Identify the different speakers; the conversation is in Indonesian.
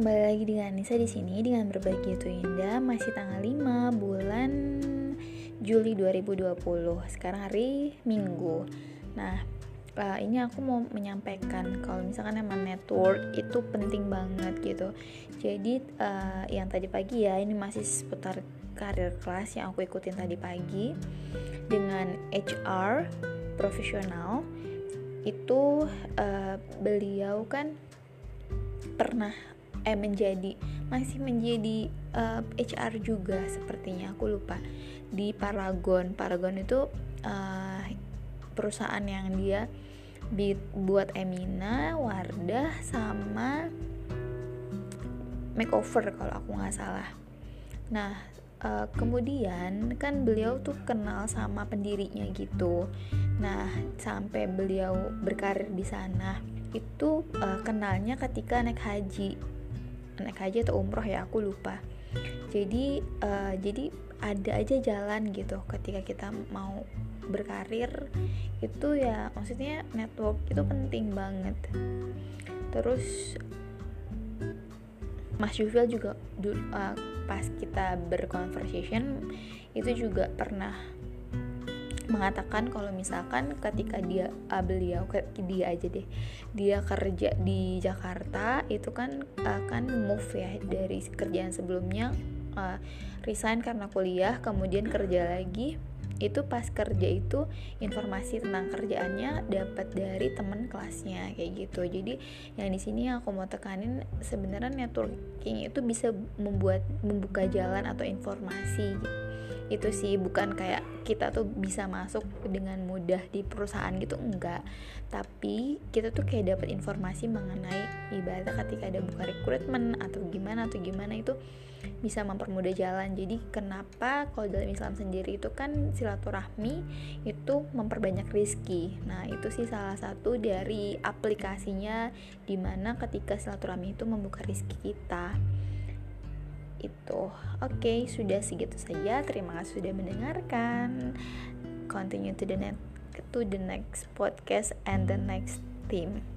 Speaker 1: lagi dengan Nisa di sini dengan berbagi itu indah masih tanggal 5 bulan Juli 2020. Sekarang hari Minggu. Nah, uh, ini aku mau menyampaikan kalau misalkan emang network itu penting banget gitu. Jadi uh, yang tadi pagi ya ini masih seputar karir kelas yang aku ikutin tadi pagi dengan HR profesional itu uh, beliau kan pernah eh menjadi masih menjadi uh, eh, HR juga sepertinya aku lupa di Paragon Paragon itu uh, perusahaan yang dia buat Emina, Wardah sama makeover kalau aku nggak salah. Nah uh, kemudian kan beliau tuh kenal sama pendirinya gitu. Nah sampai beliau berkarir di sana itu uh, kenalnya ketika naik haji naik haji atau umroh ya aku lupa. Jadi uh, jadi ada aja jalan gitu ketika kita mau berkarir. Itu ya maksudnya network itu penting banget. Terus Mas Yufil juga uh, pas kita berconversation itu juga pernah mengatakan kalau misalkan ketika dia uh, beliau dia aja deh dia kerja di Jakarta itu kan akan move ya dari kerjaan sebelumnya uh, resign karena kuliah kemudian kerja lagi itu pas kerja itu informasi tentang kerjaannya dapat dari teman kelasnya kayak gitu. Jadi yang di sini aku mau tekanin sebenarnya networking itu bisa membuat membuka jalan atau informasi. Itu sih bukan kayak kita tuh bisa masuk dengan mudah di perusahaan gitu enggak. Tapi kita tuh kayak dapat informasi mengenai ibadah ketika ada buka rekrutmen atau gimana atau gimana itu bisa mempermudah jalan. Jadi kenapa kalau dalam Islam sendiri itu kan silaturahmi itu memperbanyak rizki nah itu sih salah satu dari aplikasinya di mana ketika silaturahmi itu membuka rizki kita itu. Oke, sudah segitu saja. Terima kasih sudah mendengarkan. Continue to the next to the next podcast and the next team.